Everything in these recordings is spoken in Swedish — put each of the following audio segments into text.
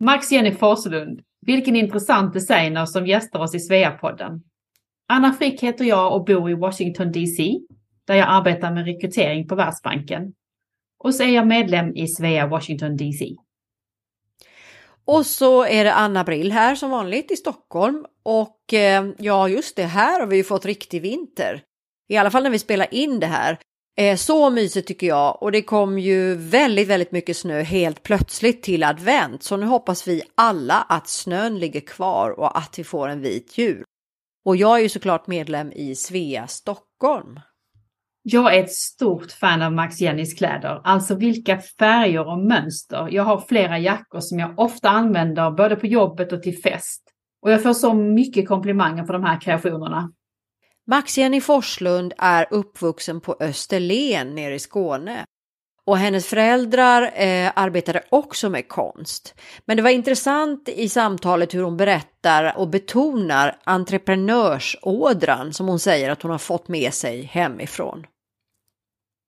Max-Jenny Forslund, vilken intressant designer som gästar oss i Sveapodden. Anna Frick heter jag och bor i Washington DC, där jag arbetar med rekrytering på Världsbanken. Och så är jag medlem i Svea Washington DC. Och så är det Anna Brill här som vanligt i Stockholm. Och eh, ja, just det, här har vi ju fått riktig vinter. I alla fall när vi spelar in det här. Eh, så mysigt tycker jag och det kom ju väldigt, väldigt mycket snö helt plötsligt till advent. Så nu hoppas vi alla att snön ligger kvar och att vi får en vit jul. Och jag är ju såklart medlem i Svea Stockholm. Jag är ett stort fan av Max Jennys kläder, alltså vilka färger och mönster. Jag har flera jackor som jag ofta använder både på jobbet och till fest. Och jag får så mycket komplimanger för de här kreationerna. Max-Jenny Forslund är uppvuxen på Österlen nere i Skåne. Och hennes föräldrar eh, arbetade också med konst. Men det var intressant i samtalet hur hon berättar och betonar entreprenörsådran som hon säger att hon har fått med sig hemifrån.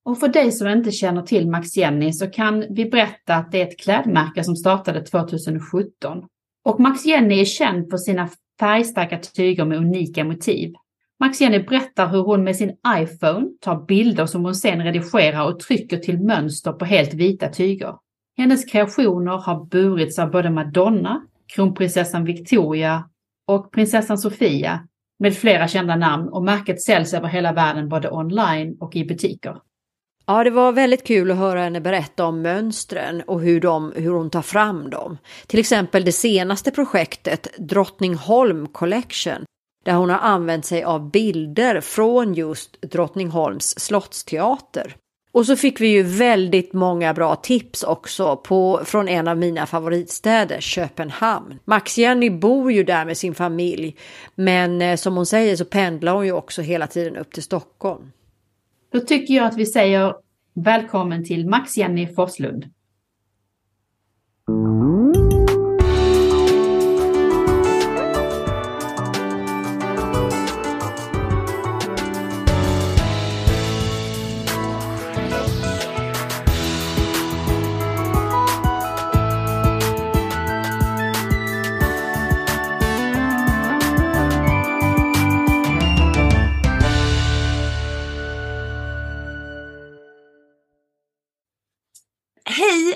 Och för dig som inte känner till Max Jenny så kan vi berätta att det är ett klädmärke som startade 2017. Och Max Jenny är känd för sina färgstarka tyger med unika motiv. Max Jenny berättar hur hon med sin iPhone tar bilder som hon sen redigerar och trycker till mönster på helt vita tyger. Hennes kreationer har burits av både Madonna, kronprinsessan Victoria och prinsessan Sofia med flera kända namn och märket säljs över hela världen både online och i butiker. Ja, det var väldigt kul att höra henne berätta om mönstren och hur, de, hur hon tar fram dem. Till exempel det senaste projektet, Drottningholm Collection, där hon har använt sig av bilder från just Drottningholms slottsteater. Och så fick vi ju väldigt många bra tips också på, från en av mina favoritstäder, Köpenhamn. Max-Jenny bor ju där med sin familj, men eh, som hon säger så pendlar hon ju också hela tiden upp till Stockholm. Då tycker jag att vi säger välkommen till Max-Jenny Forslund.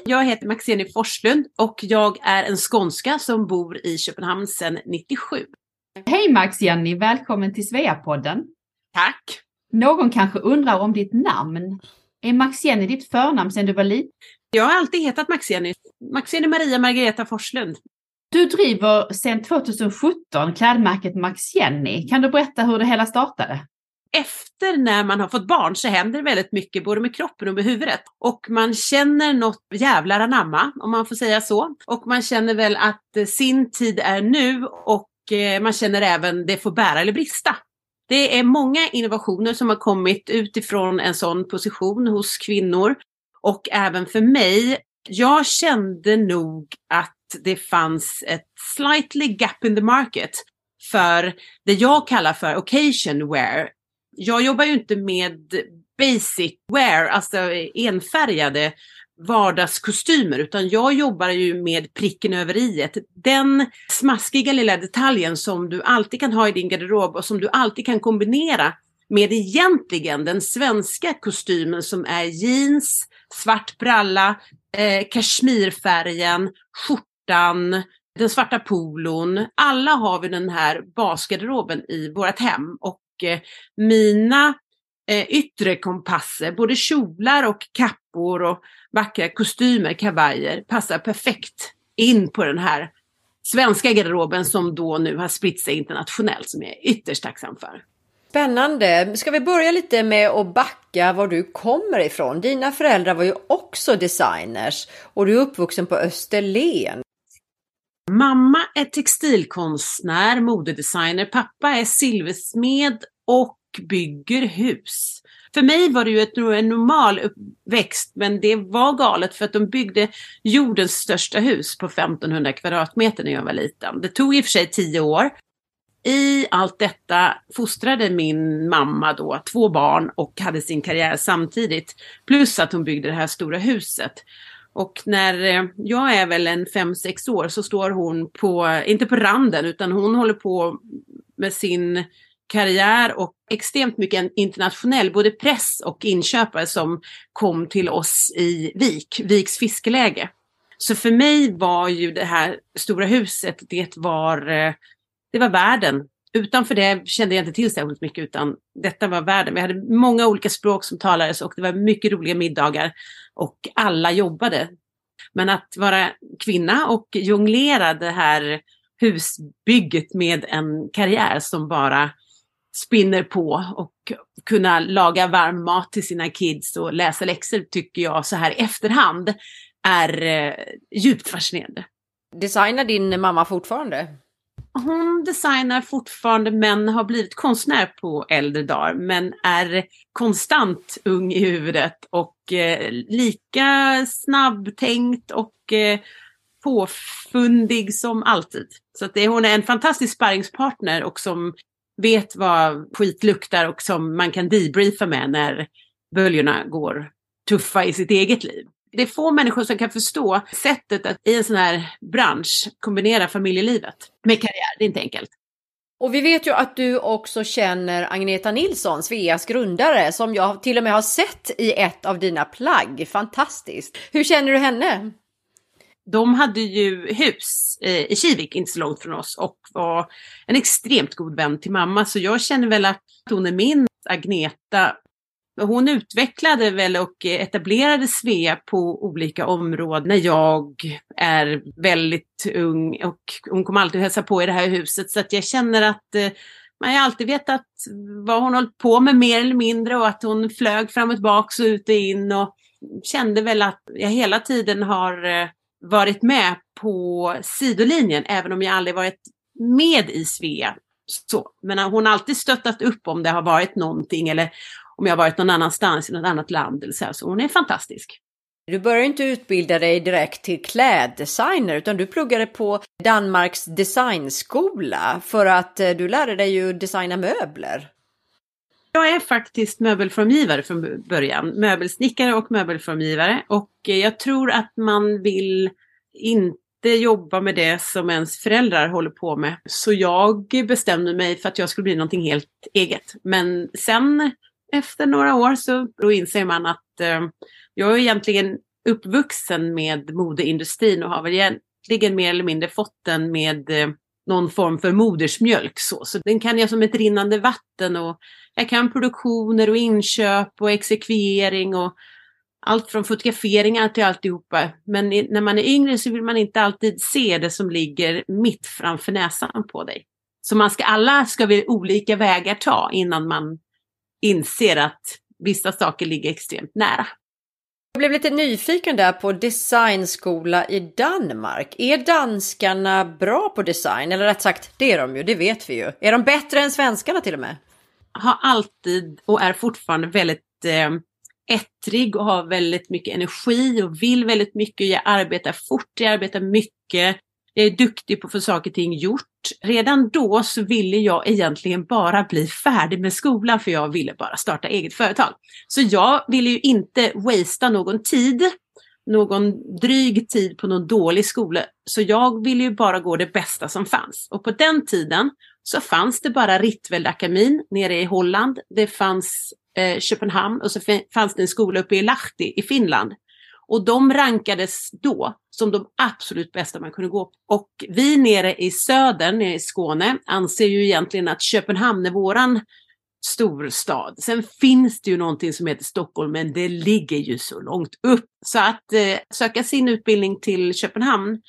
Jag heter Maxeni Forslund och jag är en skånska som bor i Köpenhamn sedan 97. Hej Max Jenny, välkommen till Sveapodden. Tack! Någon kanske undrar om ditt namn. Är Max Jenny ditt förnamn sedan du var liten? Jag har alltid hetat Max Jenny. Max Jenny Maria Margareta Forslund. Du driver sedan 2017 klädmärket Max Jenny. Kan du berätta hur det hela startade? Efter när man har fått barn så händer det väldigt mycket både med kroppen och med huvudet. Och man känner något jävlar anamma, om man får säga så. Och man känner väl att eh, sin tid är nu och eh, man känner även det får bära eller brista. Det är många innovationer som har kommit utifrån en sån position hos kvinnor och även för mig. Jag kände nog att det fanns ett slightly gap in the market för det jag kallar för occasion wear jag jobbar ju inte med basic wear, alltså enfärgade vardagskostymer, utan jag jobbar ju med pricken över i. Den smaskiga lilla detaljen som du alltid kan ha i din garderob och som du alltid kan kombinera med egentligen den svenska kostymen som är jeans, svart bralla, eh, kashmirfärgen, skjortan, den svarta polon. Alla har vi den här basgarderoben i vårt hem och mycket mina eh, yttre kompasser, både kjolar och kappor och vackra kostymer, kavajer, passar perfekt in på den här svenska garderoben som då nu har spritt sig internationellt som jag är ytterst tacksam för. Spännande. Ska vi börja lite med att backa var du kommer ifrån? Dina föräldrar var ju också designers och du är uppvuxen på Österlen. Mamma är textilkonstnär, modedesigner. Pappa är silversmed och bygger hus. För mig var det ju ett, en normal uppväxt, men det var galet för att de byggde jordens största hus på 1500 kvadratmeter när jag var liten. Det tog i och för sig tio år. I allt detta fostrade min mamma då två barn och hade sin karriär samtidigt. Plus att hon byggde det här stora huset. Och när eh, jag är väl en fem sex år så står hon på, inte på randen, utan hon håller på med sin karriär och extremt mycket internationell, både press och inköpare som kom till oss i Vik, Viks fiskeläge. Så för mig var ju det här stora huset, det var, eh, det var världen. Utanför det kände jag inte till särskilt mycket utan detta var världen. Vi hade många olika språk som talades och det var mycket roliga middagar och alla jobbade. Men att vara kvinna och jonglera det här husbygget med en karriär som bara spinner på och kunna laga varm mat till sina kids och läsa läxor tycker jag så här i efterhand är eh, djupt fascinerande. Designar din mamma fortfarande? Hon designar fortfarande men har blivit konstnär på äldre dagar men är konstant ung i huvudet och eh, lika snabbtänkt och eh, påfundig som alltid. Så att det, hon är en fantastisk sparringspartner och som vet vad skit luktar och som man kan debriefa med när böljorna går tuffa i sitt eget liv. Det är få människor som kan förstå sättet att i en sån här bransch kombinera familjelivet med karriär. Det är inte enkelt. Och vi vet ju att du också känner Agneta Nilsson, Sveas grundare, som jag till och med har sett i ett av dina plagg. Fantastiskt! Hur känner du henne? De hade ju hus i Kivik, inte så långt från oss, och var en extremt god vän till mamma. Så jag känner väl att hon är min Agneta hon utvecklade väl och etablerade Svea på olika områden när jag är väldigt ung och hon kom alltid hälsa på i det här huset så att jag känner att eh, man har alltid vetat vad hon hållit på med mer eller mindre och att hon flög fram och tillbaka och ut och in och kände väl att jag hela tiden har eh, varit med på sidolinjen även om jag aldrig varit med i Svea. Så, men hon har alltid stöttat upp om det har varit någonting eller om jag varit någon annanstans i något annat land. Eller så, här. så hon är fantastisk. Du börjar inte utbilda dig direkt till kläddesigner utan du pluggade på Danmarks designskola för att eh, du lärde dig ju designa möbler. Jag är faktiskt möbelformgivare från början, möbelsnickare och möbelformgivare och eh, jag tror att man vill inte jobba med det som ens föräldrar håller på med. Så jag bestämde mig för att jag skulle bli någonting helt eget. Men sen efter några år så då inser man att eh, jag är egentligen uppvuxen med modeindustrin och har väl egentligen mer eller mindre fått den med eh, någon form för modersmjölk. Så. så den kan jag som ett rinnande vatten och jag kan produktioner och inköp och exekvering och allt från fotograferingar till alltihopa. Men när man är yngre så vill man inte alltid se det som ligger mitt framför näsan på dig. Så man ska, alla ska vi olika vägar ta innan man inser att vissa saker ligger extremt nära. Jag blev lite nyfiken där på designskola i Danmark. Är danskarna bra på design? Eller rätt sagt, det är de ju, det vet vi ju. Är de bättre än svenskarna till och med? Har alltid och är fortfarande väldigt eh, ettrig och har väldigt mycket energi och vill väldigt mycket. Jag arbetar fort, jag arbetar mycket. Jag är duktig på att få saker och ting gjort. Redan då så ville jag egentligen bara bli färdig med skolan för jag ville bara starta eget företag. Så jag ville ju inte wastea någon tid, någon dryg tid på någon dålig skola. Så jag ville ju bara gå det bästa som fanns. Och på den tiden så fanns det bara Ritveldakademin nere i Holland. Det fanns eh, Köpenhamn och så fanns det en skola uppe i Lahti i Finland. Och de rankades då som de absolut bästa man kunde gå på. Och vi nere i södern, nere i Skåne, anser ju egentligen att Köpenhamn är våran storstad. Sen finns det ju någonting som heter Stockholm, men det ligger ju så långt upp. Så att eh, söka sin utbildning till Köpenhamn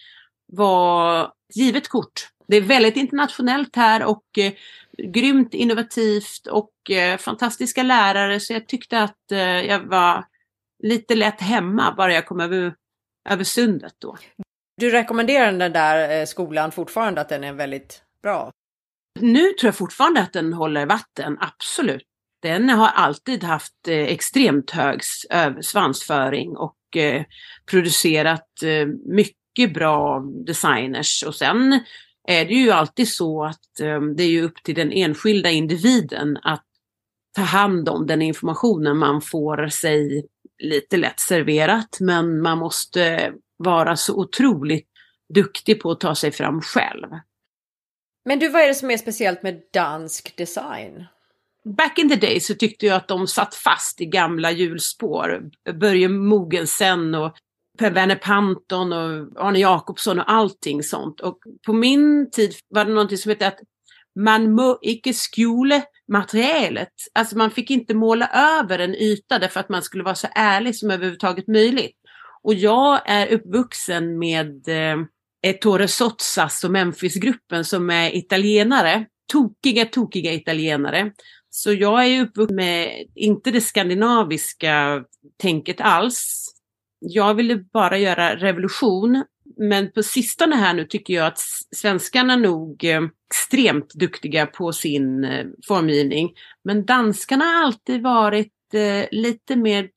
var ett givet kort. Det är väldigt internationellt här och eh, grymt innovativt och eh, fantastiska lärare, så jag tyckte att eh, jag var lite lätt hemma bara jag kom över, över sundet då. Du rekommenderar den där eh, skolan fortfarande att den är väldigt bra? Nu tror jag fortfarande att den håller vatten, absolut. Den har alltid haft eh, extremt hög svansföring och eh, producerat mycket bra designers. Och sen är det ju alltid så att det är ju upp till den enskilda individen att ta hand om den informationen man får sig lite lätt serverat men man måste vara så otroligt duktig på att ta sig fram själv. Men du, vad är det som är speciellt med dansk design? Back in the day så tyckte jag att de satt fast i gamla hjulspår. Börje Mogensen och Per Werner Panton och Arne Jacobsson och allting sånt. Och på min tid var det någonting som hette att man må icke skjule materialet. Alltså man fick inte måla över en yta därför att man skulle vara så ärlig som överhuvudtaget möjligt. Och jag är uppvuxen med eh, Torre Sozzas och Memphisgruppen som är italienare. Tokiga, tokiga italienare. Så jag är uppvuxen med, inte det skandinaviska tänket alls. Jag ville bara göra revolution. Men på sistone här nu tycker jag att svenskarna är nog eh, extremt duktiga på sin eh, formgivning. Men danskarna har alltid varit eh, lite mer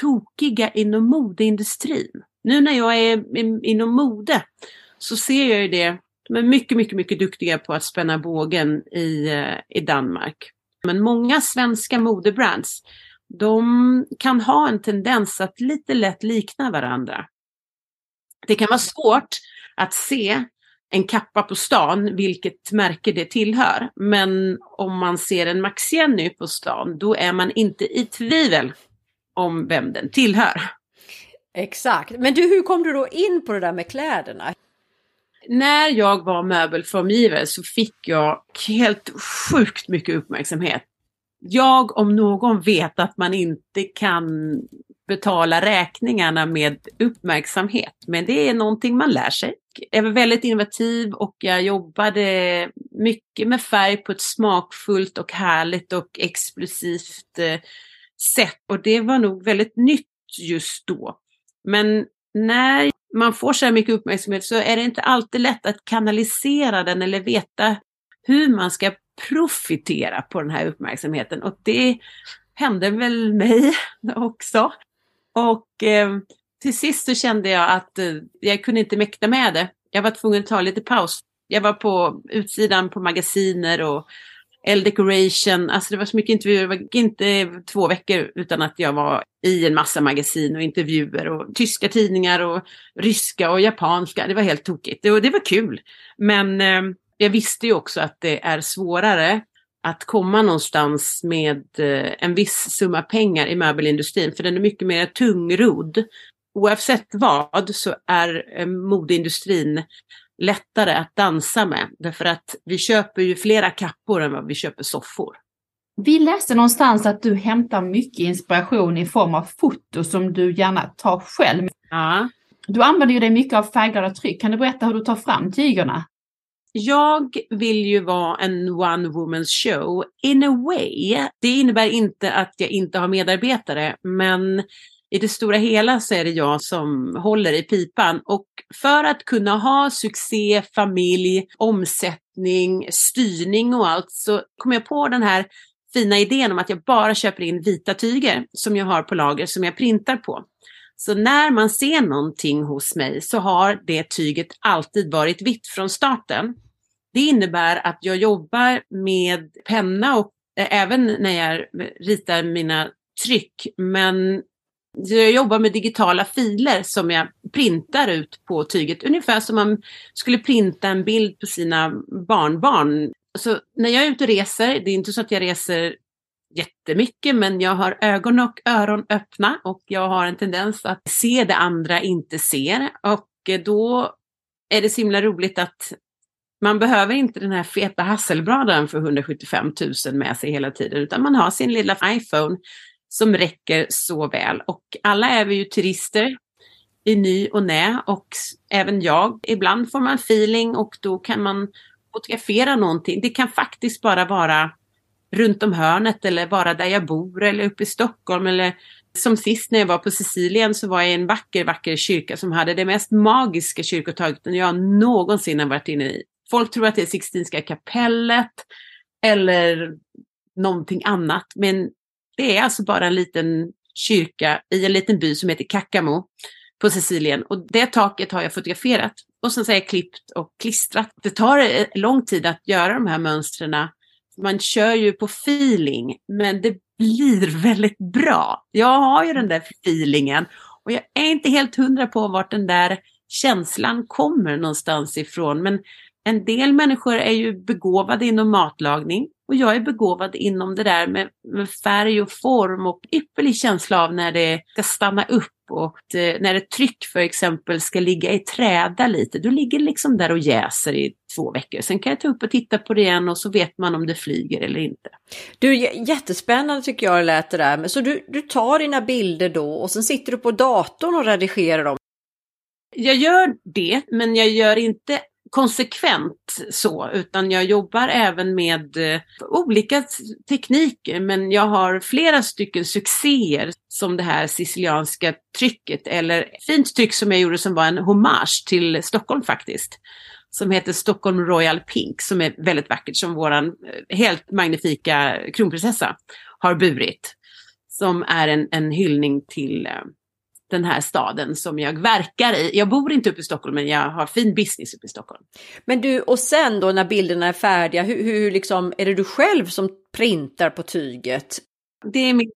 tokiga inom modeindustrin. Nu när jag är inom mode så ser jag ju det. De är mycket, mycket, mycket duktiga på att spänna bågen i, i Danmark. Men många svenska modebrands, de kan ha en tendens att lite lätt likna varandra. Det kan vara svårt att se en kappa på stan, vilket märke det tillhör. Men om man ser en Max Jenny på stan, då är man inte i tvivel om vem den tillhör. Exakt. Men du, hur kom du då in på det där med kläderna? När jag var möbelformgivare så fick jag helt sjukt mycket uppmärksamhet. Jag om någon vet att man inte kan betala räkningarna med uppmärksamhet, men det är någonting man lär sig. Jag var väldigt innovativ och jag jobbade mycket med färg på ett smakfullt och härligt och explosivt eh, sätt och det var nog väldigt nytt just då. Men när man får så här mycket uppmärksamhet så är det inte alltid lätt att kanalisera den eller veta hur man ska profitera på den här uppmärksamheten. Och det hände väl mig också. Och eh, till sist så kände jag att eh, jag kunde inte mäkta med det. Jag var tvungen att ta lite paus. Jag var på utsidan på magasiner och L Decoration, alltså det var så mycket intervjuer, det var inte två veckor utan att jag var i en massa magasin och intervjuer och tyska tidningar och ryska och japanska. Det var helt tokigt. Det, det var kul. Men eh, jag visste ju också att det är svårare att komma någonstans med eh, en viss summa pengar i möbelindustrin, för den är mycket mer tungrodd. Oavsett vad så är eh, modeindustrin lättare att dansa med, därför att vi köper ju flera kappor än vad vi köper soffor. Vi läste någonstans att du hämtar mycket inspiration i form av foto som du gärna tar själv. Ja. Du använder ju dig mycket av färgglada tryck. Kan du berätta hur du tar fram tygerna? Jag vill ju vara en one woman show in a way. Det innebär inte att jag inte har medarbetare, men i det stora hela så är det jag som håller i pipan. Och för att kunna ha succé, familj, omsättning, styrning och allt så kom jag på den här fina idén om att jag bara köper in vita tyger som jag har på lager som jag printar på. Så när man ser någonting hos mig så har det tyget alltid varit vitt från starten. Det innebär att jag jobbar med penna och eh, även när jag ritar mina tryck. Men jag jobbar med digitala filer som jag printar ut på tyget. Ungefär som man skulle printa en bild på sina barnbarn. Så när jag är ute och reser, det är inte så att jag reser jättemycket, men jag har ögon och öron öppna och jag har en tendens att se det andra inte ser. Och eh, då är det så himla roligt att man behöver inte den här feta hasselbladen för 175 000 med sig hela tiden, utan man har sin lilla iPhone som räcker så väl. Och alla är vi ju turister i ny och nä och även jag. Ibland får man feeling och då kan man fotografera någonting. Det kan faktiskt bara vara runt om hörnet eller bara där jag bor eller uppe i Stockholm eller som sist när jag var på Sicilien så var jag i en vacker, vacker kyrka som hade det mest magiska kyrkotaget jag någonsin har varit inne i. Folk tror att det är Sixtinska kapellet eller någonting annat, men det är alltså bara en liten kyrka i en liten by som heter Kakamo på Sicilien och det taket har jag fotograferat och sen så har jag klippt och klistrat. Det tar lång tid att göra de här mönstren man kör ju på feeling, men det blir väldigt bra. Jag har ju den där feelingen och jag är inte helt hundra på vart den där känslan kommer någonstans ifrån. Men en del människor är ju begåvade inom matlagning och jag är begåvad inom det där med, med färg och form och ypperlig känsla av när det ska stanna upp och det, när ett tryck för exempel ska ligga i träda lite. Då ligger det liksom där och jäser i två veckor. Sen kan jag ta upp och titta på det igen och så vet man om det flyger eller inte. Du, jättespännande tycker jag det lät det där. Så du, du tar dina bilder då och sen sitter du på datorn och redigerar dem? Jag gör det, men jag gör inte konsekvent så, utan jag jobbar även med eh, olika tekniker, men jag har flera stycken succéer som det här sicilianska trycket, eller fint tryck som jag gjorde som var en hommage till Stockholm faktiskt, som heter Stockholm Royal Pink, som är väldigt vackert, som våran eh, helt magnifika kronprinsessa har burit. Som är en, en hyllning till eh, den här staden som jag verkar i. Jag bor inte uppe i Stockholm men jag har fin business uppe i Stockholm. Men du, och sen då när bilderna är färdiga, hur, hur liksom, är det du själv som printar på tyget? Det är min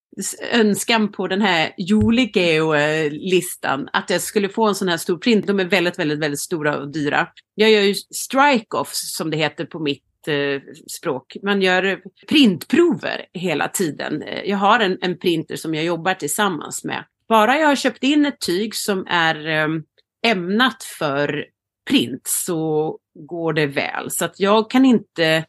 önskan på den här Joligeo-listan, att jag skulle få en sån här stor print. De är väldigt, väldigt, väldigt stora och dyra. Jag gör ju strike-offs som det heter på mitt eh, språk. Man gör printprover hela tiden. Jag har en, en printer som jag jobbar tillsammans med bara jag har köpt in ett tyg som är ehm, ämnat för print så går det väl. Så att jag kan inte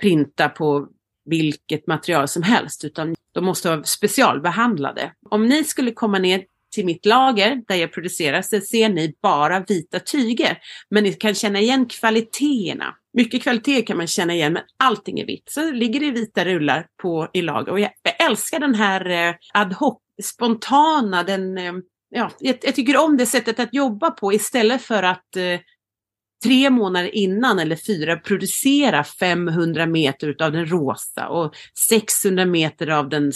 printa på vilket material som helst utan de måste vara specialbehandlade. Om ni skulle komma ner till mitt lager där jag producerar så ser ni bara vita tyger. Men ni kan känna igen kvaliteterna. Mycket kvalitet kan man känna igen men allting är vitt. Så ligger det vita rullar på i lager och jag, jag älskar den här eh, ad hoc spontana, den, eh, ja, jag, jag, tycker om det sättet att jobba på istället för att eh, tre månader innan eller fyra producera 500 meter av den rosa och 600 meter av den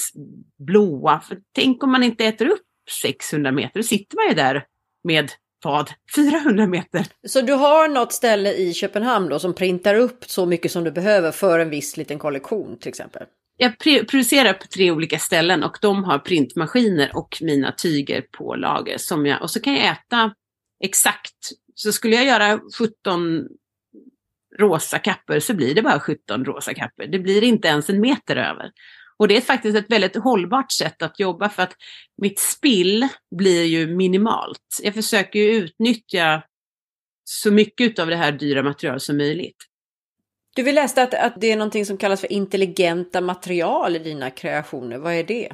blåa. För tänk om man inte äter upp 600 meter, då sitter man ju där med vad? 400 meter. Så du har något ställe i Köpenhamn då som printar upp så mycket som du behöver för en viss liten kollektion till exempel? Jag producerar på tre olika ställen och de har printmaskiner och mina tyger på lager. Som jag, och så kan jag äta exakt, så skulle jag göra 17 rosa kapper så blir det bara 17 rosa kapper. Det blir inte ens en meter över. Och det är faktiskt ett väldigt hållbart sätt att jobba för att mitt spill blir ju minimalt. Jag försöker ju utnyttja så mycket av det här dyra materialet som möjligt. Du, vi läste att, att det är någonting som kallas för intelligenta material i dina kreationer. Vad är det?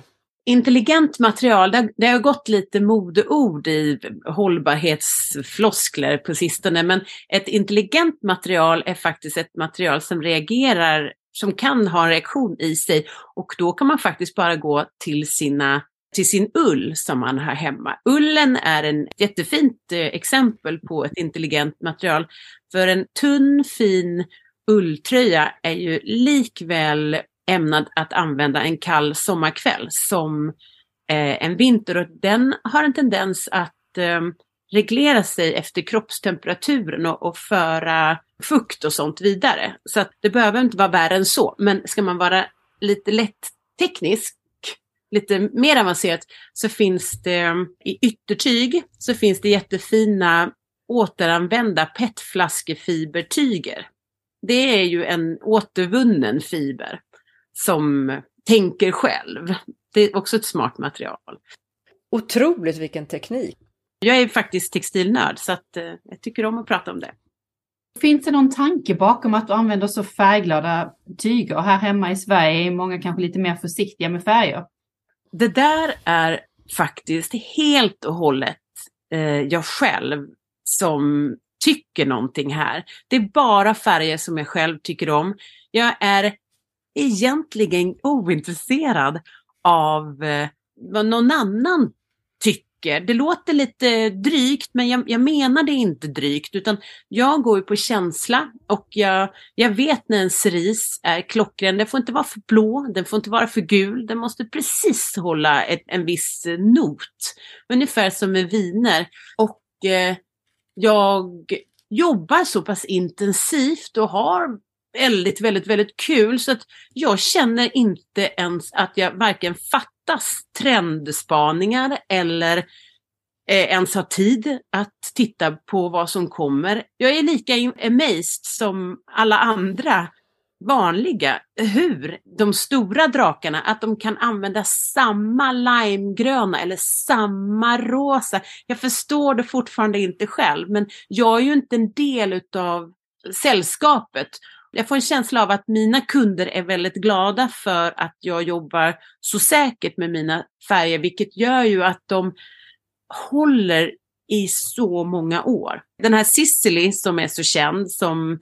Intelligent material, det, det har gått lite modeord i hållbarhetsfloskler på sistone, men ett intelligent material är faktiskt ett material som reagerar, som kan ha en reaktion i sig och då kan man faktiskt bara gå till sina till sin ull som man har hemma. Ullen är ett jättefint eh, exempel på ett intelligent material. För en tunn, fin ulltröja är ju likväl ämnad att använda en kall sommarkväll som eh, en vinter. Och den har en tendens att eh, reglera sig efter kroppstemperaturen och, och föra fukt och sånt vidare. Så att det behöver inte vara värre än så, men ska man vara lite lätt teknisk lite mer avancerat så finns det i yttertyg så finns det jättefina återanvända petflaskefibertyger det är ju en återvunnen fiber som tänker själv. Det är också ett smart material. Otroligt vilken teknik! Jag är faktiskt textilnörd så att, eh, jag tycker om att prata om det. Finns det någon tanke bakom att du använder så färgglada tyger? Här hemma i Sverige är många kanske lite mer försiktiga med färger. Det där är faktiskt helt och hållet eh, jag själv som tycker någonting här. Det är bara färger som jag själv tycker om. Jag är egentligen ointresserad av eh, vad någon annan tycker. Det låter lite drygt men jag, jag menar det inte drygt utan jag går ju på känsla och jag, jag vet när en cerise är klockren. Den får inte vara för blå, den får inte vara för gul, den måste precis hålla ett, en viss not. Ungefär som med viner. Och eh, jag jobbar så pass intensivt och har väldigt, väldigt, väldigt kul. Så att jag känner inte ens att jag varken fattas trendspaningar eller eh, ens har tid att titta på vad som kommer. Jag är lika amazed som alla andra vanliga hur de stora drakarna, att de kan använda samma limegröna eller samma rosa. Jag förstår det fortfarande inte själv, men jag är ju inte en del utav sällskapet. Jag får en känsla av att mina kunder är väldigt glada för att jag jobbar så säkert med mina färger, vilket gör ju att de håller i så många år. Den här Sicily som är så känd, som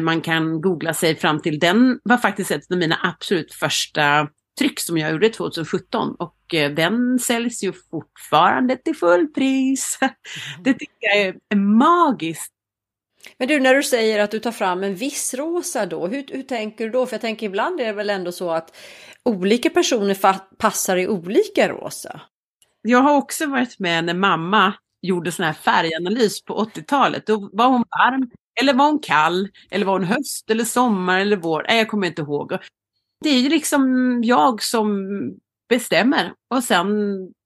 man kan googla sig fram till. Den var faktiskt ett av mina absolut första tryck som jag gjorde 2017 och eh, den säljs ju fortfarande till fullpris. Det tycker jag är magiskt. Men du, när du säger att du tar fram en viss rosa då, hur, hur tänker du då? För jag tänker ibland är det väl ändå så att olika personer passar i olika rosa? Jag har också varit med när mamma gjorde sån här färganalys på 80-talet. Då var hon varm eller var hon kall? Eller var hon höst eller sommar eller vår? Nej, jag kommer inte ihåg. Det är ju liksom jag som bestämmer och sen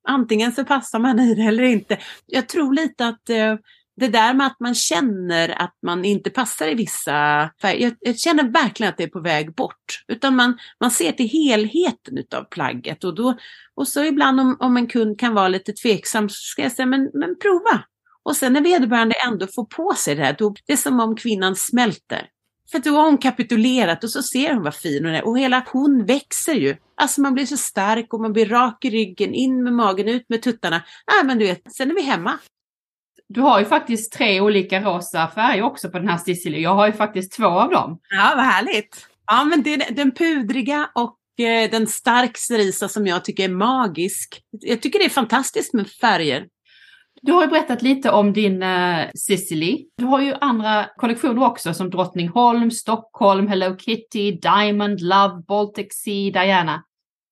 antingen så passar man i det eller inte. Jag tror lite att eh, det där med att man känner att man inte passar i vissa färger, jag, jag, känner verkligen att det är på väg bort. Utan man, man ser till helheten utav plagget och, då, och så ibland om, om en kund kan vara lite tveksam så ska jag säga men, men prova, och sen när vederbörande ändå får på sig det här, då, det är som om kvinnan smälter. För då har hon kapitulerat och så ser hon vad fin hon är och hela hon växer ju. Alltså man blir så stark och man blir rak i ryggen, in med magen, ut med tuttarna. Nej men du vet, sen är vi hemma. Du har ju faktiskt tre olika rosa färger också på den här Sicily. Jag har ju faktiskt två av dem. Ja, vad härligt. Ja, men det är den pudriga och eh, den stark cerisa som jag tycker är magisk. Jag tycker det är fantastiskt med färger. Du har ju berättat lite om din uh, Sicily. Du har ju andra kollektioner också som Drottningholm, Stockholm, Hello Kitty, Diamond, Love, Baltic Sea, Diana.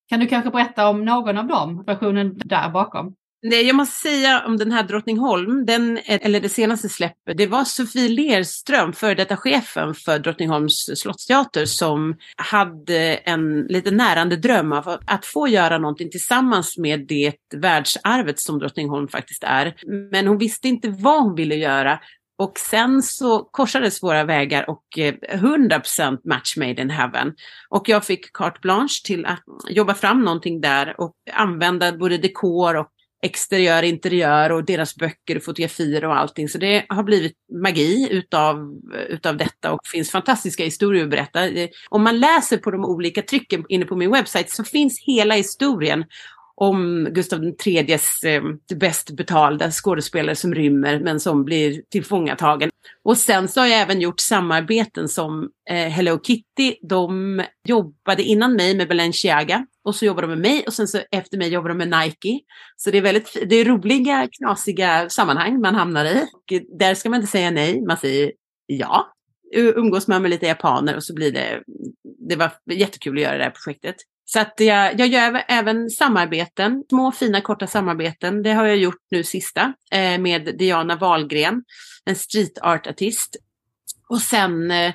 Kan du kanske berätta om någon av dem, versionen där bakom? Nej, jag måste säga om den här Drottningholm, den, eller det senaste släppet, det var Sofie Lerström, före detta chefen för Drottningholms slottsteater, som hade en lite närande dröm av att få göra någonting tillsammans med det världsarvet som Drottningholm faktiskt är. Men hon visste inte vad hon ville göra. Och sen så korsades våra vägar och eh, 100% match made in heaven. Och jag fick carte blanche till att jobba fram någonting där och använda både dekor och exteriör, interiör och deras böcker och fotografier och allting. Så det har blivit magi utav, utav detta och finns fantastiska historier att berätta. Om man läser på de olika trycken inne på min webbsajt så finns hela historien om Gustav IIIs eh, bäst betalda skådespelare som rymmer men som blir tillfångatagen. Och sen så har jag även gjort samarbeten som eh, Hello Kitty. De jobbade innan mig med Balenciaga och så jobbar de med mig och sen så efter mig jobbar de med Nike. Så det är väldigt det är roliga, knasiga sammanhang man hamnar i. Och där ska man inte säga nej, man säger ja. Umgås man med lite japaner och så blir det, det var jättekul att göra det här projektet. Så att jag, jag gör även samarbeten, små fina korta samarbeten. Det har jag gjort nu sista eh, med Diana Wahlgren, en street art-artist. Och sen eh,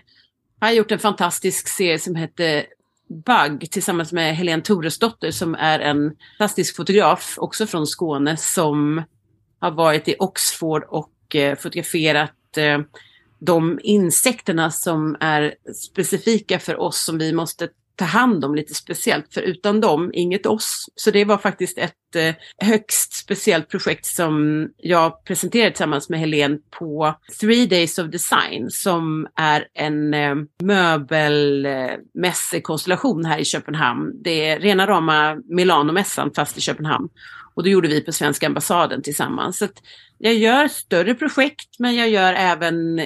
har jag gjort en fantastisk serie som heter Bug tillsammans med Helene Toresdotter som är en fantastisk fotograf, också från Skåne, som har varit i Oxford och eh, fotograferat eh, de insekterna som är specifika för oss som vi måste ta hand om lite speciellt, för utan dem, inget oss. Så det var faktiskt ett eh, högst speciellt projekt som jag presenterade tillsammans med Helene på Three Days of Design som är en eh, möbelmässekonstellation här i Köpenhamn. Det är rena rama Milanomässan fast i Köpenhamn. Och det gjorde vi på svenska ambassaden tillsammans. Så jag gör större projekt men jag gör även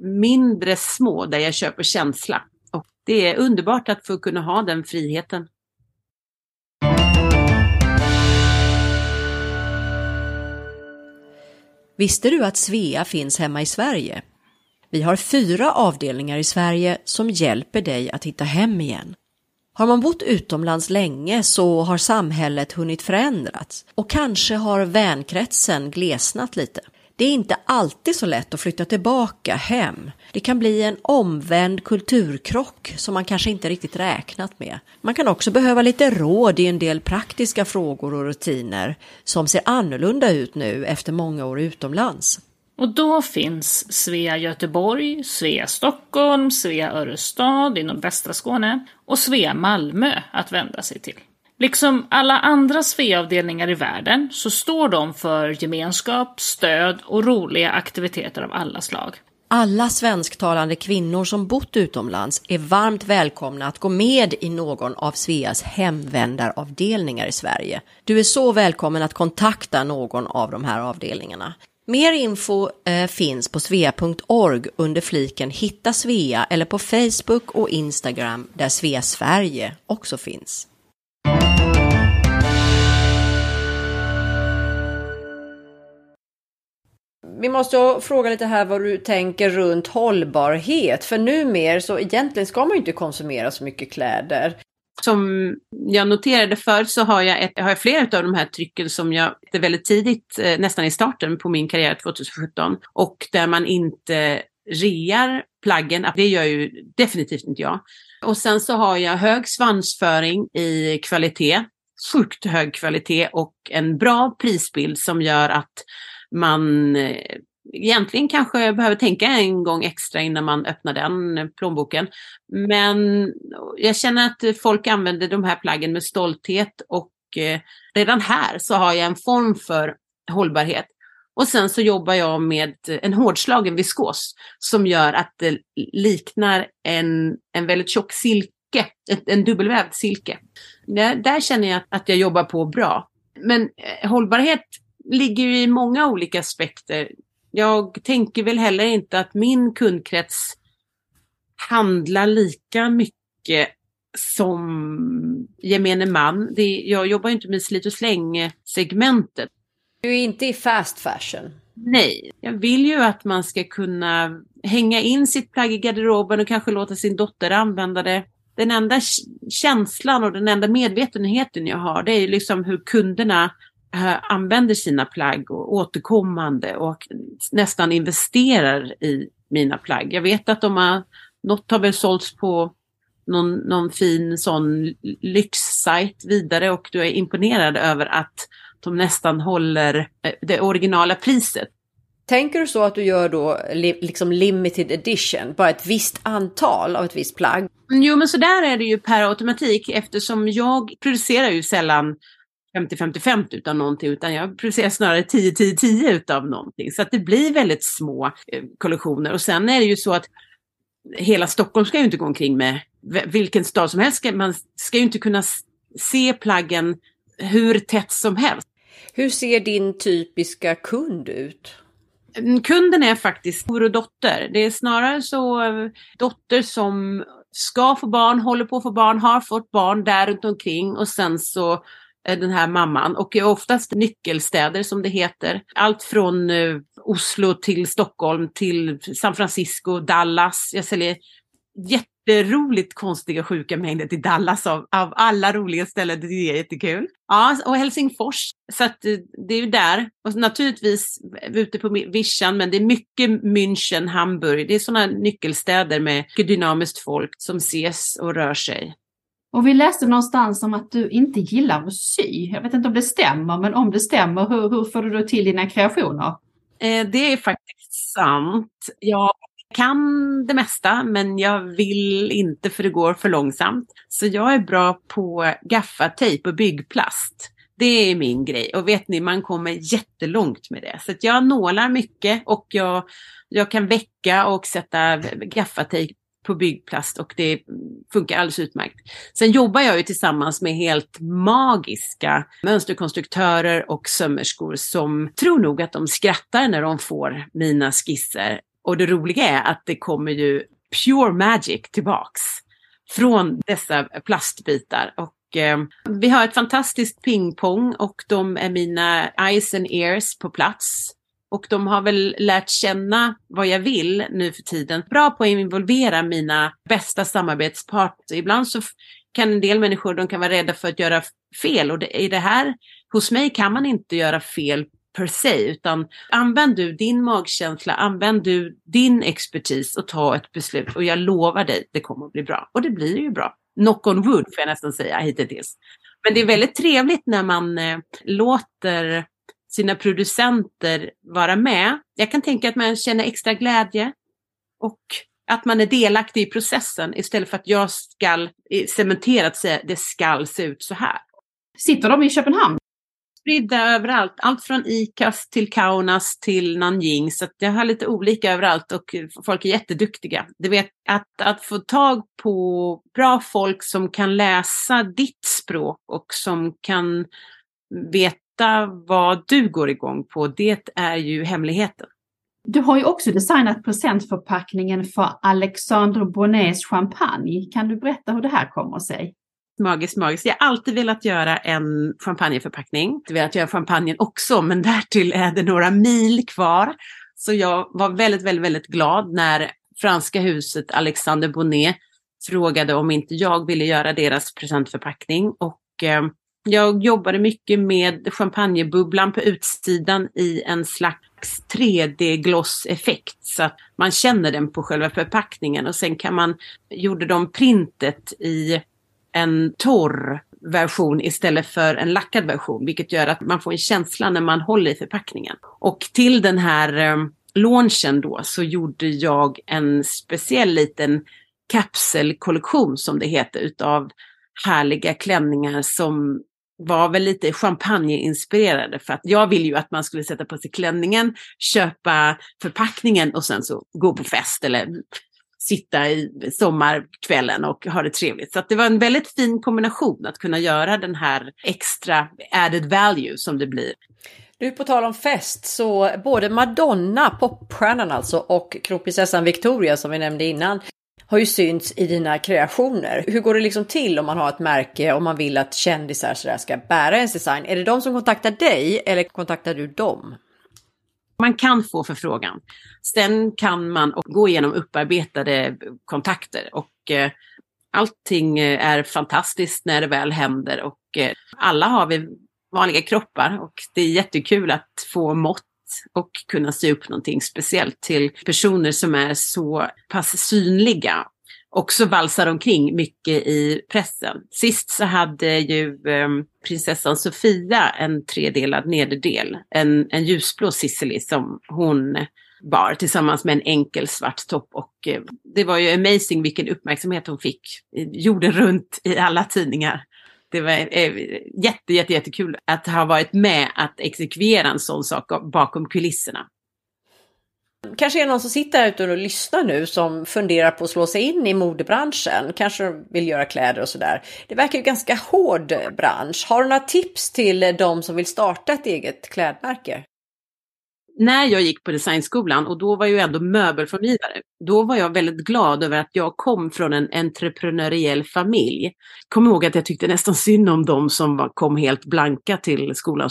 mindre små där jag köper känsla det är underbart att få kunna ha den friheten. Visste du att Svea finns hemma i Sverige? Vi har fyra avdelningar i Sverige som hjälper dig att hitta hem igen. Har man bott utomlands länge så har samhället hunnit förändrats och kanske har vänkretsen glesnat lite. Det är inte alltid så lätt att flytta tillbaka hem. Det kan bli en omvänd kulturkrock som man kanske inte riktigt räknat med. Man kan också behöva lite råd i en del praktiska frågor och rutiner som ser annorlunda ut nu efter många år utomlands. Och då finns Svea Göteborg, Svea Stockholm, Svea Örestad inom västra Skåne och Svea Malmö att vända sig till. Liksom alla andra Svea-avdelningar i världen så står de för gemenskap, stöd och roliga aktiviteter av alla slag. Alla svensktalande kvinnor som bott utomlands är varmt välkomna att gå med i någon av Sveas hemvändaravdelningar i Sverige. Du är så välkommen att kontakta någon av de här avdelningarna. Mer info eh, finns på svea.org under fliken Hitta Svea eller på Facebook och Instagram där Svea Sverige också finns. Vi måste fråga lite här vad du tänker runt hållbarhet. För numera så egentligen ska man ju inte konsumera så mycket kläder. Som jag noterade förr så har jag, ett, har jag flera av de här trycken som jag väldigt tidigt, eh, nästan i starten på min karriär 2017. Och där man inte rear plaggen, det gör ju definitivt inte jag. Och sen så har jag hög svansföring i kvalitet, sjukt hög kvalitet och en bra prisbild som gör att man eh, egentligen kanske behöver tänka en gång extra innan man öppnar den plånboken. Men jag känner att folk använder de här plaggen med stolthet och eh, redan här så har jag en form för hållbarhet. Och sen så jobbar jag med en hårdslagen viskos som gör att det liknar en, en väldigt tjock silke, en dubbelvävd silke. Där, där känner jag att jag jobbar på bra. Men eh, hållbarhet ligger ju i många olika aspekter. Jag tänker väl heller inte att min kundkrets handlar lika mycket som gemene man. Det, jag jobbar ju inte med slit och släng-segmentet. Du är inte i fast fashion? Nej, jag vill ju att man ska kunna hänga in sitt plagg i garderoben och kanske låta sin dotter använda det. Den enda känslan och den enda medvetenheten jag har det är ju liksom hur kunderna använder sina plagg och återkommande och nästan investerar i mina plagg. Jag vet att de har, något har väl sålts på någon, någon fin sån lyxsajt vidare och du är imponerad över att de nästan håller eh, det originala priset. Tänker du så att du gör då liksom limited edition, bara ett visst antal av ett visst plagg? Jo men så där är det ju per automatik eftersom jag producerar ju sällan 50-50-50 utav någonting, utan jag producerar snarare 10-10-10 utav någonting. Så att det blir väldigt små eh, kollektioner. Och sen är det ju så att hela Stockholm ska ju inte gå omkring med vilken stad som helst. Man ska ju inte kunna se plaggen hur tätt som helst. Hur ser din typiska kund ut? Mm, kunden är faktiskt mor och dotter. Det är snarare så eh, dotter som ska få barn, håller på att få barn, har fått barn där runt omkring och sen så Eh, den här mamman och är oftast nyckelstäder som det heter. Allt från eh, Oslo till Stockholm till San Francisco, Dallas. Jag säljer jätteroligt konstiga sjuka mängder till Dallas av, av alla roliga ställen. Det är jättekul. Ja, och Helsingfors. Så att eh, det är ju där. Och naturligtvis eh, ute på vischan, men det är mycket München, Hamburg. Det är sådana nyckelstäder med dynamiskt folk som ses och rör sig. Och vi läste någonstans om att du inte gillar att sy. Jag vet inte om det stämmer, men om det stämmer, hur, hur får du då till dina kreationer? Eh, det är faktiskt sant. Jag kan det mesta, men jag vill inte för det går för långsamt. Så jag är bra på gaffatejp och byggplast. Det är min grej. Och vet ni, man kommer jättelångt med det. Så jag nålar mycket och jag, jag kan väcka och sätta gaffatejp på byggplast och det funkar alldeles utmärkt. Sen jobbar jag ju tillsammans med helt magiska mönsterkonstruktörer och sömmerskor som tror nog att de skrattar när de får mina skisser. Och det roliga är att det kommer ju pure magic tillbaks från dessa plastbitar. Och eh, vi har ett fantastiskt pingpong och de är mina eyes and ears på plats. Och de har väl lärt känna vad jag vill nu för tiden. Bra på att involvera mina bästa samarbetspartner. Ibland så kan en del människor de kan vara rädda för att göra fel och det, i det här, hos mig kan man inte göra fel per se, utan använd du din magkänsla, använd du din expertis och ta ett beslut. Och jag lovar dig, det kommer att bli bra. Och det blir ju bra. Knock on wood får jag nästan säga hittills. Men det är väldigt trevligt när man eh, låter sina producenter vara med. Jag kan tänka att man känner extra glädje och att man är delaktig i processen istället för att jag ska cementerat säga det skall se ut så här. Sitter de i Köpenhamn? Spridda överallt, allt från ICAS till Kaunas till Nanjing. Så jag har lite olika överallt och folk är jätteduktiga. Du vet, att, att få tag på bra folk som kan läsa ditt språk och som kan veta vad du går igång på, det är ju hemligheten. Du har ju också designat presentförpackningen för Alexandre Bonnets champagne. Kan du berätta hur det här kommer sig? Magiskt, magiskt. Jag har alltid velat göra en champagneförpackning. Jag har velat göra champagnen också, men därtill är det några mil kvar. Så jag var väldigt, väldigt, väldigt glad när franska huset Alexander Bonnet frågade om inte jag ville göra deras presentförpackning. Och eh, jag jobbade mycket med champagnebubblan på utsidan i en slags 3D-glosseffekt så att man känner den på själva förpackningen och sen kan man, gjorde de printet i en torr version istället för en lackad version, vilket gör att man får en känsla när man håller i förpackningen. Och till den här eh, launchen då så gjorde jag en speciell liten kapselkollektion som det heter utav härliga klänningar som var väl lite champagneinspirerade för att jag ville ju att man skulle sätta på sig klänningen, köpa förpackningen och sen så gå på fest eller sitta i sommarkvällen och ha det trevligt. Så det var en väldigt fin kombination att kunna göra den här extra added value som det blir. Nu på tal om fest, så både Madonna, popstjärnan alltså, och kronprinsessan Victoria som vi nämnde innan, har ju synts i dina kreationer. Hur går det liksom till om man har ett märke och man vill att kändisar sådär ska bära ens design? Är det de som kontaktar dig eller kontaktar du dem? Man kan få förfrågan. Sen kan man gå igenom upparbetade kontakter och eh, allting eh, är fantastiskt när det väl händer och eh, alla har vi vanliga kroppar och det är jättekul att få mått och kunna sy upp någonting speciellt till personer som är så pass synliga också valsar omkring mycket i pressen. Sist så hade ju eh, prinsessan Sofia en tredelad nederdel, en, en ljusblå Sicily som hon bar tillsammans med en enkel svart topp och eh, det var ju amazing vilken uppmärksamhet hon fick jorden runt i alla tidningar. Det var eh, jätte, jätte, jättekul att ha varit med att exekvera en sån sak bakom kulisserna. Kanske är det någon som sitter här ute och lyssnar nu som funderar på att slå sig in i modebranschen. Kanske vill göra kläder och sådär. Det verkar ju ganska hård bransch. Har du några tips till de som vill starta ett eget klädmärke? När jag gick på designskolan och då var jag ju ändå möbelformgivare, då var jag väldigt glad över att jag kom från en entreprenöriell familj. Kom ihåg att jag tyckte nästan synd om dem som kom helt blanka till skolan.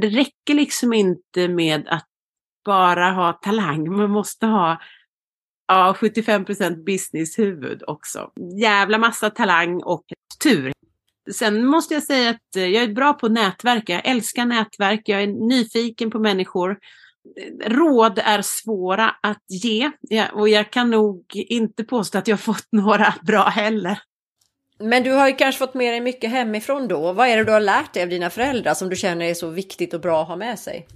Det räcker liksom inte med att bara ha talang, man måste ha ja, 75% businesshuvud också. Jävla massa talang och tur. Sen måste jag säga att jag är bra på nätverk. Jag älskar nätverk. Jag är nyfiken på människor. Råd är svåra att ge och jag kan nog inte påstå att jag fått några bra heller. Men du har ju kanske fått med dig mycket hemifrån då. Vad är det du har lärt dig av dina föräldrar som du känner är så viktigt och bra att ha med sig?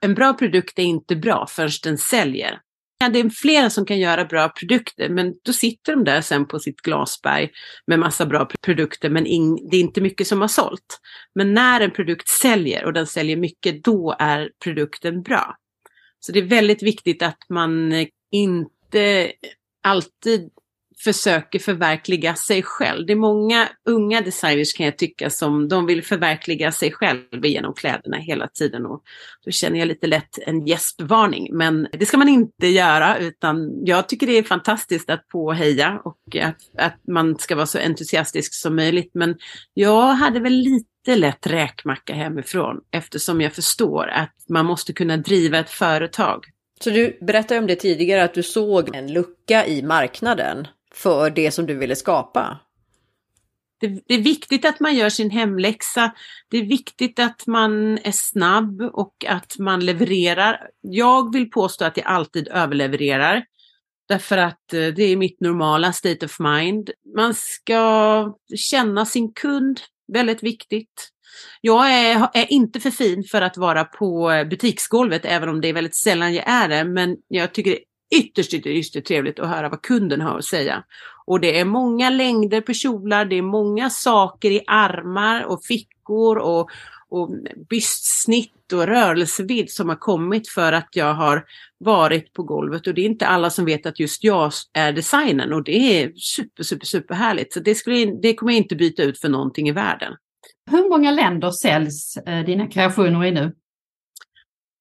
en bra produkt är inte bra förrän den säljer. Ja, det är flera som kan göra bra produkter, men då sitter de där sen på sitt glasberg med massa bra produkter, men det är inte mycket som har sålt. Men när en produkt säljer och den säljer mycket, då är produkten bra. Så det är väldigt viktigt att man inte alltid försöker förverkliga sig själv. Det är många unga designers kan jag tycka som de vill förverkliga sig själv genom kläderna hela tiden. Och då känner jag lite lätt en gäspvarning. Men det ska man inte göra utan jag tycker det är fantastiskt att påheja och att, att man ska vara så entusiastisk som möjligt. Men jag hade väl lite lätt räkmacka hemifrån eftersom jag förstår att man måste kunna driva ett företag. Så du berättade om det tidigare att du såg en lucka i marknaden för det som du ville skapa? Det, det, är viktigt att man gör sin hemläxa. Det är viktigt att man är snabb och att man levererar. Jag vill påstå att jag alltid överlevererar. Därför att eh, det är mitt normala state of mind. Man ska känna sin kund, väldigt viktigt. Jag är, är, inte för fin för att vara på eh, butiksgolvet, även om det är väldigt sällan jag är det. Men jag tycker det är ytterst, ytterst, ytterst trevligt att höra vad kunden har att säga. Och det är många längder på kjolar, det är många saker i armar och fickor och, och bystsnitt och rörelsevidd som har kommit för att jag har varit på golvet och det är inte alla som vet att just jag är designen och det är super, super, super härligt. Så det, skulle, det kommer jag inte byta ut för någonting i världen. Hur många länder säljs eh, dina kreationer i nu?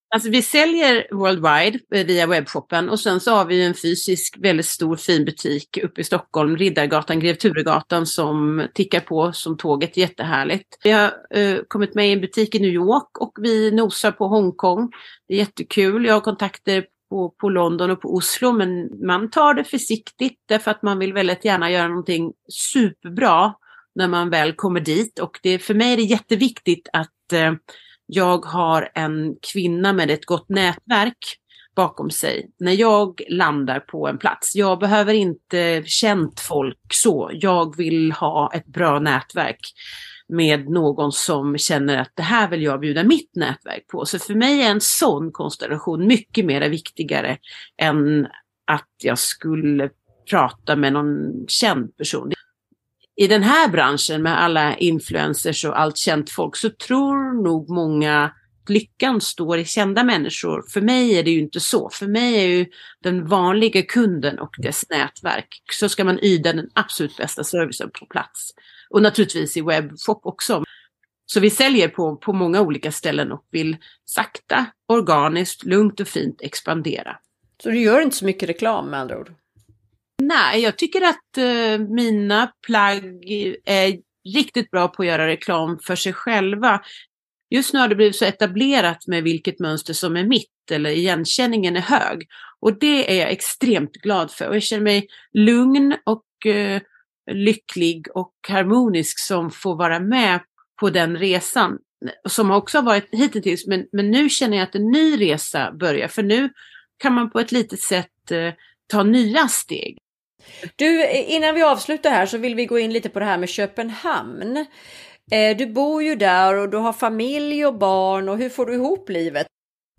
Alltså vi säljer worldwide eh, via webbshoppen och sen så har vi en fysisk väldigt stor fin butik uppe i Stockholm, Riddargatan, Grev Turegatan som tickar på som tåget, jättehärligt. Vi har uh, kommit med i en butik i New York och vi nosar på Hongkong. Det är jättekul. Jag har kontakter på, på London och på Oslo men man tar det försiktigt därför att man vill väldigt gärna göra någonting superbra när man väl kommer dit och det, för mig är det jätteviktigt att uh, jag har en kvinna med ett gott nätverk bakom sig när jag landar på en plats. Jag behöver inte känt folk så. Jag vill ha ett bra nätverk med någon som känner att det här vill jag bjuda mitt nätverk på. Så för mig är en sån konstellation mycket mer viktigare än att jag skulle prata med någon känd person i den här branschen med alla influencers och allt känt folk så tror nog många att lyckan står i kända människor. För mig är det ju inte så. För mig är ju den vanliga kunden och dess nätverk. Så ska man yda den absolut bästa servicen på plats. Och naturligtvis i webbshop också. Så vi säljer på, på många olika ställen och vill sakta, organiskt, lugnt och fint expandera. Så du gör inte så mycket reklam med andra ord? Nej, jag tycker att uh, mina plagg är riktigt bra på att göra reklam för sig själva. Just nu har det blivit så etablerat med vilket mönster som är mitt eller igenkänningen är hög. Och det är jag extremt glad för. Och jag känner mig lugn och uh, lycklig och harmonisk som får vara med på den resan. Som också har varit hittills, men, men nu känner jag att en ny resa börjar. För nu kan man på ett litet sätt uh, ta nya steg. Du, innan vi avslutar här så vill vi gå in lite på det här med Köpenhamn. Eh, du bor ju där och du har familj och barn och hur får du ihop livet?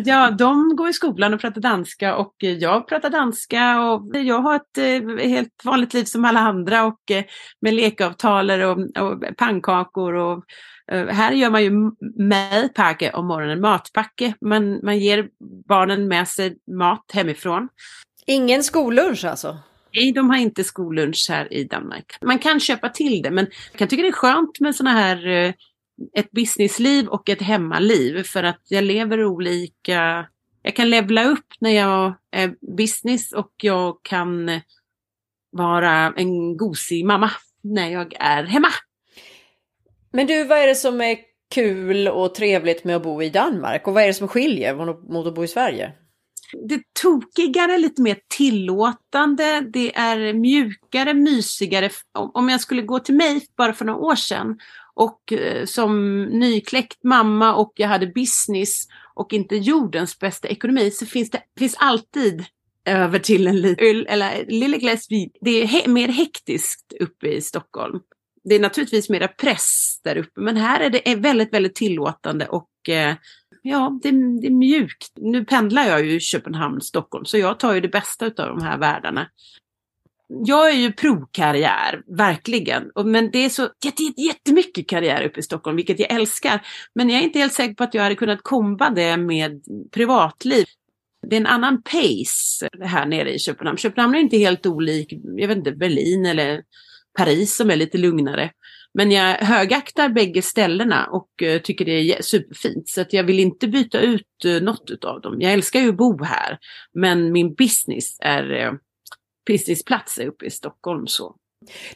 Ja, de går i skolan och pratar danska och jag pratar danska och jag har ett eh, helt vanligt liv som alla andra och eh, med lekavtaler och, och pannkakor och här gör man ju matpacke om morgonen, matpacke. Man, man ger barnen med sig mat hemifrån. Ingen skollunch alltså? Nej, de har inte skollunch här i Danmark. Man kan köpa till det, men jag kan tycka det är skönt med sådana här eh, ett businessliv och ett hemmaliv för att jag lever olika. Jag kan levla upp när jag är business och jag kan vara en gosig mamma när jag är hemma. Men du, vad är det som är kul och trevligt med att bo i Danmark och vad är det som skiljer mot att bo i Sverige? Det tokigare, lite mer tillåtande, det är mjukare, mysigare. Om jag skulle gå till mig bara för några år sedan och eh, som nykläckt mamma och jag hade business och inte jordens bästa ekonomi så finns det finns alltid över till en liten eller lille glas vin. Det är he mer hektiskt uppe i Stockholm. Det är naturligtvis mera press där uppe men här är det väldigt, väldigt tillåtande och eh, ja, det, det är mjukt. Nu pendlar jag ju Köpenhamn, Stockholm, så jag tar ju det bästa av de här världarna. Jag är ju pro-karriär, verkligen. Men det är så jättemycket karriär uppe i Stockholm, vilket jag älskar. Men jag är inte helt säker på att jag hade kunnat komba det med privatliv. Det är en annan pace här nere i Köpenhamn. Köpenhamn är inte helt olik, jag vet inte, Berlin eller Paris som är lite lugnare. Men jag högaktar bägge ställena och eh, tycker det är superfint. Så att jag vill inte byta ut eh, något av dem. Jag älskar ju att bo här. Men min business är eh, businessplats är uppe i Stockholm. Så.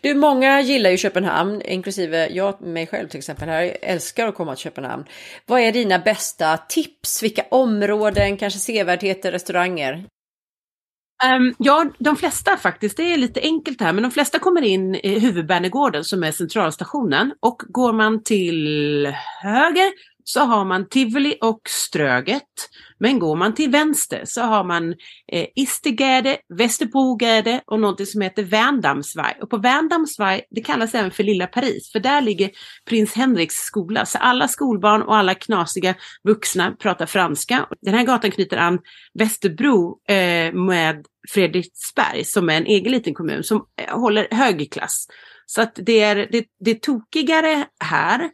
Du, många gillar ju Köpenhamn, inklusive jag mig själv till exempel. Här jag älskar att komma till Köpenhamn. Vad är dina bästa tips? Vilka områden, kanske sevärdheter, restauranger? Um, ja, de flesta faktiskt. Det är lite enkelt här, men de flesta kommer in i huvudbänegården som är centralstationen och går man till höger så har man Tivoli och Ströget. Men går man till vänster så har man eh, Istegärde, Västerbrogärde och någonting som heter Värndamsvaj. Och på Värndamsvaj, det kallas även för Lilla Paris, för där ligger prins Henriks skola. Så alla skolbarn och alla knasiga vuxna pratar franska. Den här gatan knyter an Västerbro eh, med Fredriksberg som är en egen liten kommun som eh, håller hög klass. Så att det är, det, det är tokigare här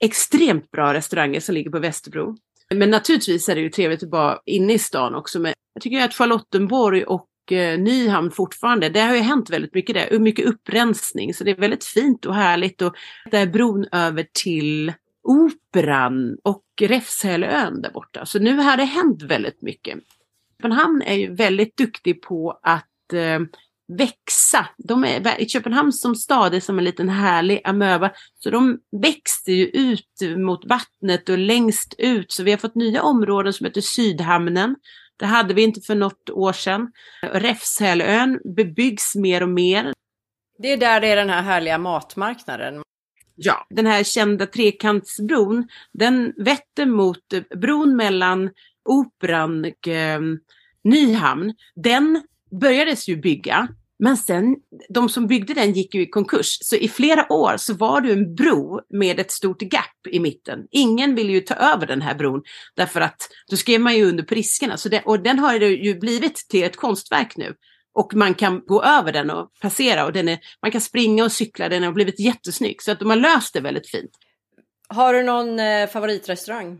extremt bra restauranger som ligger på Västerbro. Men naturligtvis är det ju trevligt att vara inne i stan också. Men jag tycker att Charlottenborg och eh, Nyhamn fortfarande, det har ju hänt väldigt mycket där. Mycket upprensning, så det är väldigt fint och härligt. Och det är bron över till Operan och Räfshällön där borta. Så nu har det hänt väldigt mycket. Köpenhamn är ju väldigt duktig på att eh, växa. De är, I Köpenhamn som stad är som en liten härlig amöba. Så de växte ju ut mot vattnet och längst ut. Så vi har fått nya områden som heter Sydhamnen. Det hade vi inte för något år sedan. Räfshälön bebyggs mer och mer. Det är där det är den här härliga matmarknaden. Ja, den här kända trekantsbron, den vetter mot bron mellan Operan och eh, Nyhamn. Den börjades ju bygga, men sen de som byggde den gick ju i konkurs. Så i flera år så var det en bro med ett stort gap i mitten. Ingen ville ju ta över den här bron därför att då skrev man ju under på riskerna. Så det, och den har ju blivit till ett konstverk nu. Och man kan gå över den och passera och den är, man kan springa och cykla, den har blivit jättesnygg. Så att de har löst det väldigt fint. Har du någon eh, favoritrestaurang?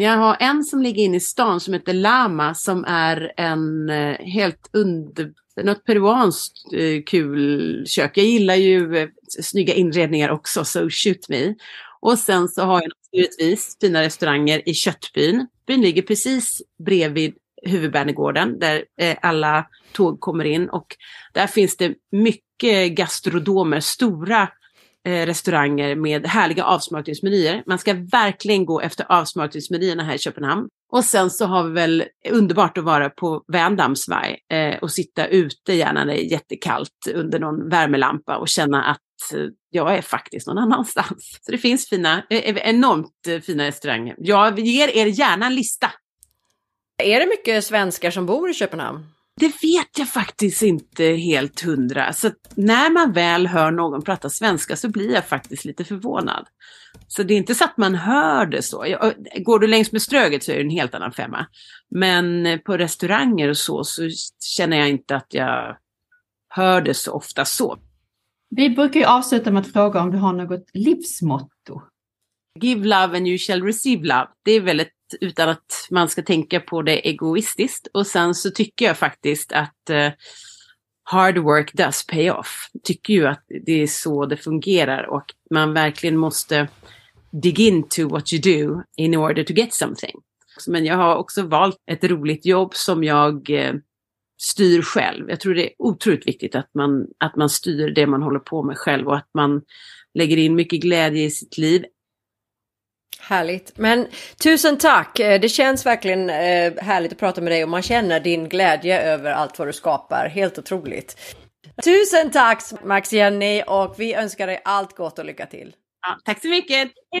Jag har en som ligger inne i stan som heter Lama som är en eh, helt under, något peruanskt eh, kul kök. Jag gillar ju eh, snygga inredningar också, so shoot me. Och sen så har jag naturligtvis fina restauranger i Köttbyn. Byn ligger precis bredvid huvudbänegården där eh, alla tåg kommer in och där finns det mycket gastrodomer, stora Eh, restauranger med härliga avsmakningsmenyer. Man ska verkligen gå efter avsmakningsmenyerna här i Köpenhamn. Och sen så har vi väl underbart att vara på Vändamsvaj eh, och sitta ute gärna när det är jättekallt under någon värmelampa och känna att eh, jag är faktiskt någon annanstans. Så det finns fina, eh, enormt fina restauranger. Jag ger er gärna en lista. Är det mycket svenskar som bor i Köpenhamn? Det vet jag faktiskt inte helt hundra. Så när man väl hör någon prata svenska så blir jag faktiskt lite förvånad. Så det är inte så att man hör det så. Går du längs med Ströget så är det en helt annan femma. Men på restauranger och så, så känner jag inte att jag hör det så ofta så. Vi brukar ju avsluta med att fråga om du har något livsmotto. Give love and you shall receive love. Det är väldigt utan att man ska tänka på det egoistiskt. Och sen så tycker jag faktiskt att eh, hard work does pay off. Tycker ju att det är så det fungerar och man verkligen måste dig into what you do in order to get something. Men jag har också valt ett roligt jobb som jag eh, styr själv. Jag tror det är otroligt viktigt att man, att man styr det man håller på med själv och att man lägger in mycket glädje i sitt liv, Härligt. Men tusen tack. Eh, det känns verkligen eh, härligt att prata med dig och man känner din glädje över allt vad du skapar. Helt otroligt. Tusen tack Max Jenny och vi önskar dig allt gott och lycka till. Ja, tack så mycket. Hej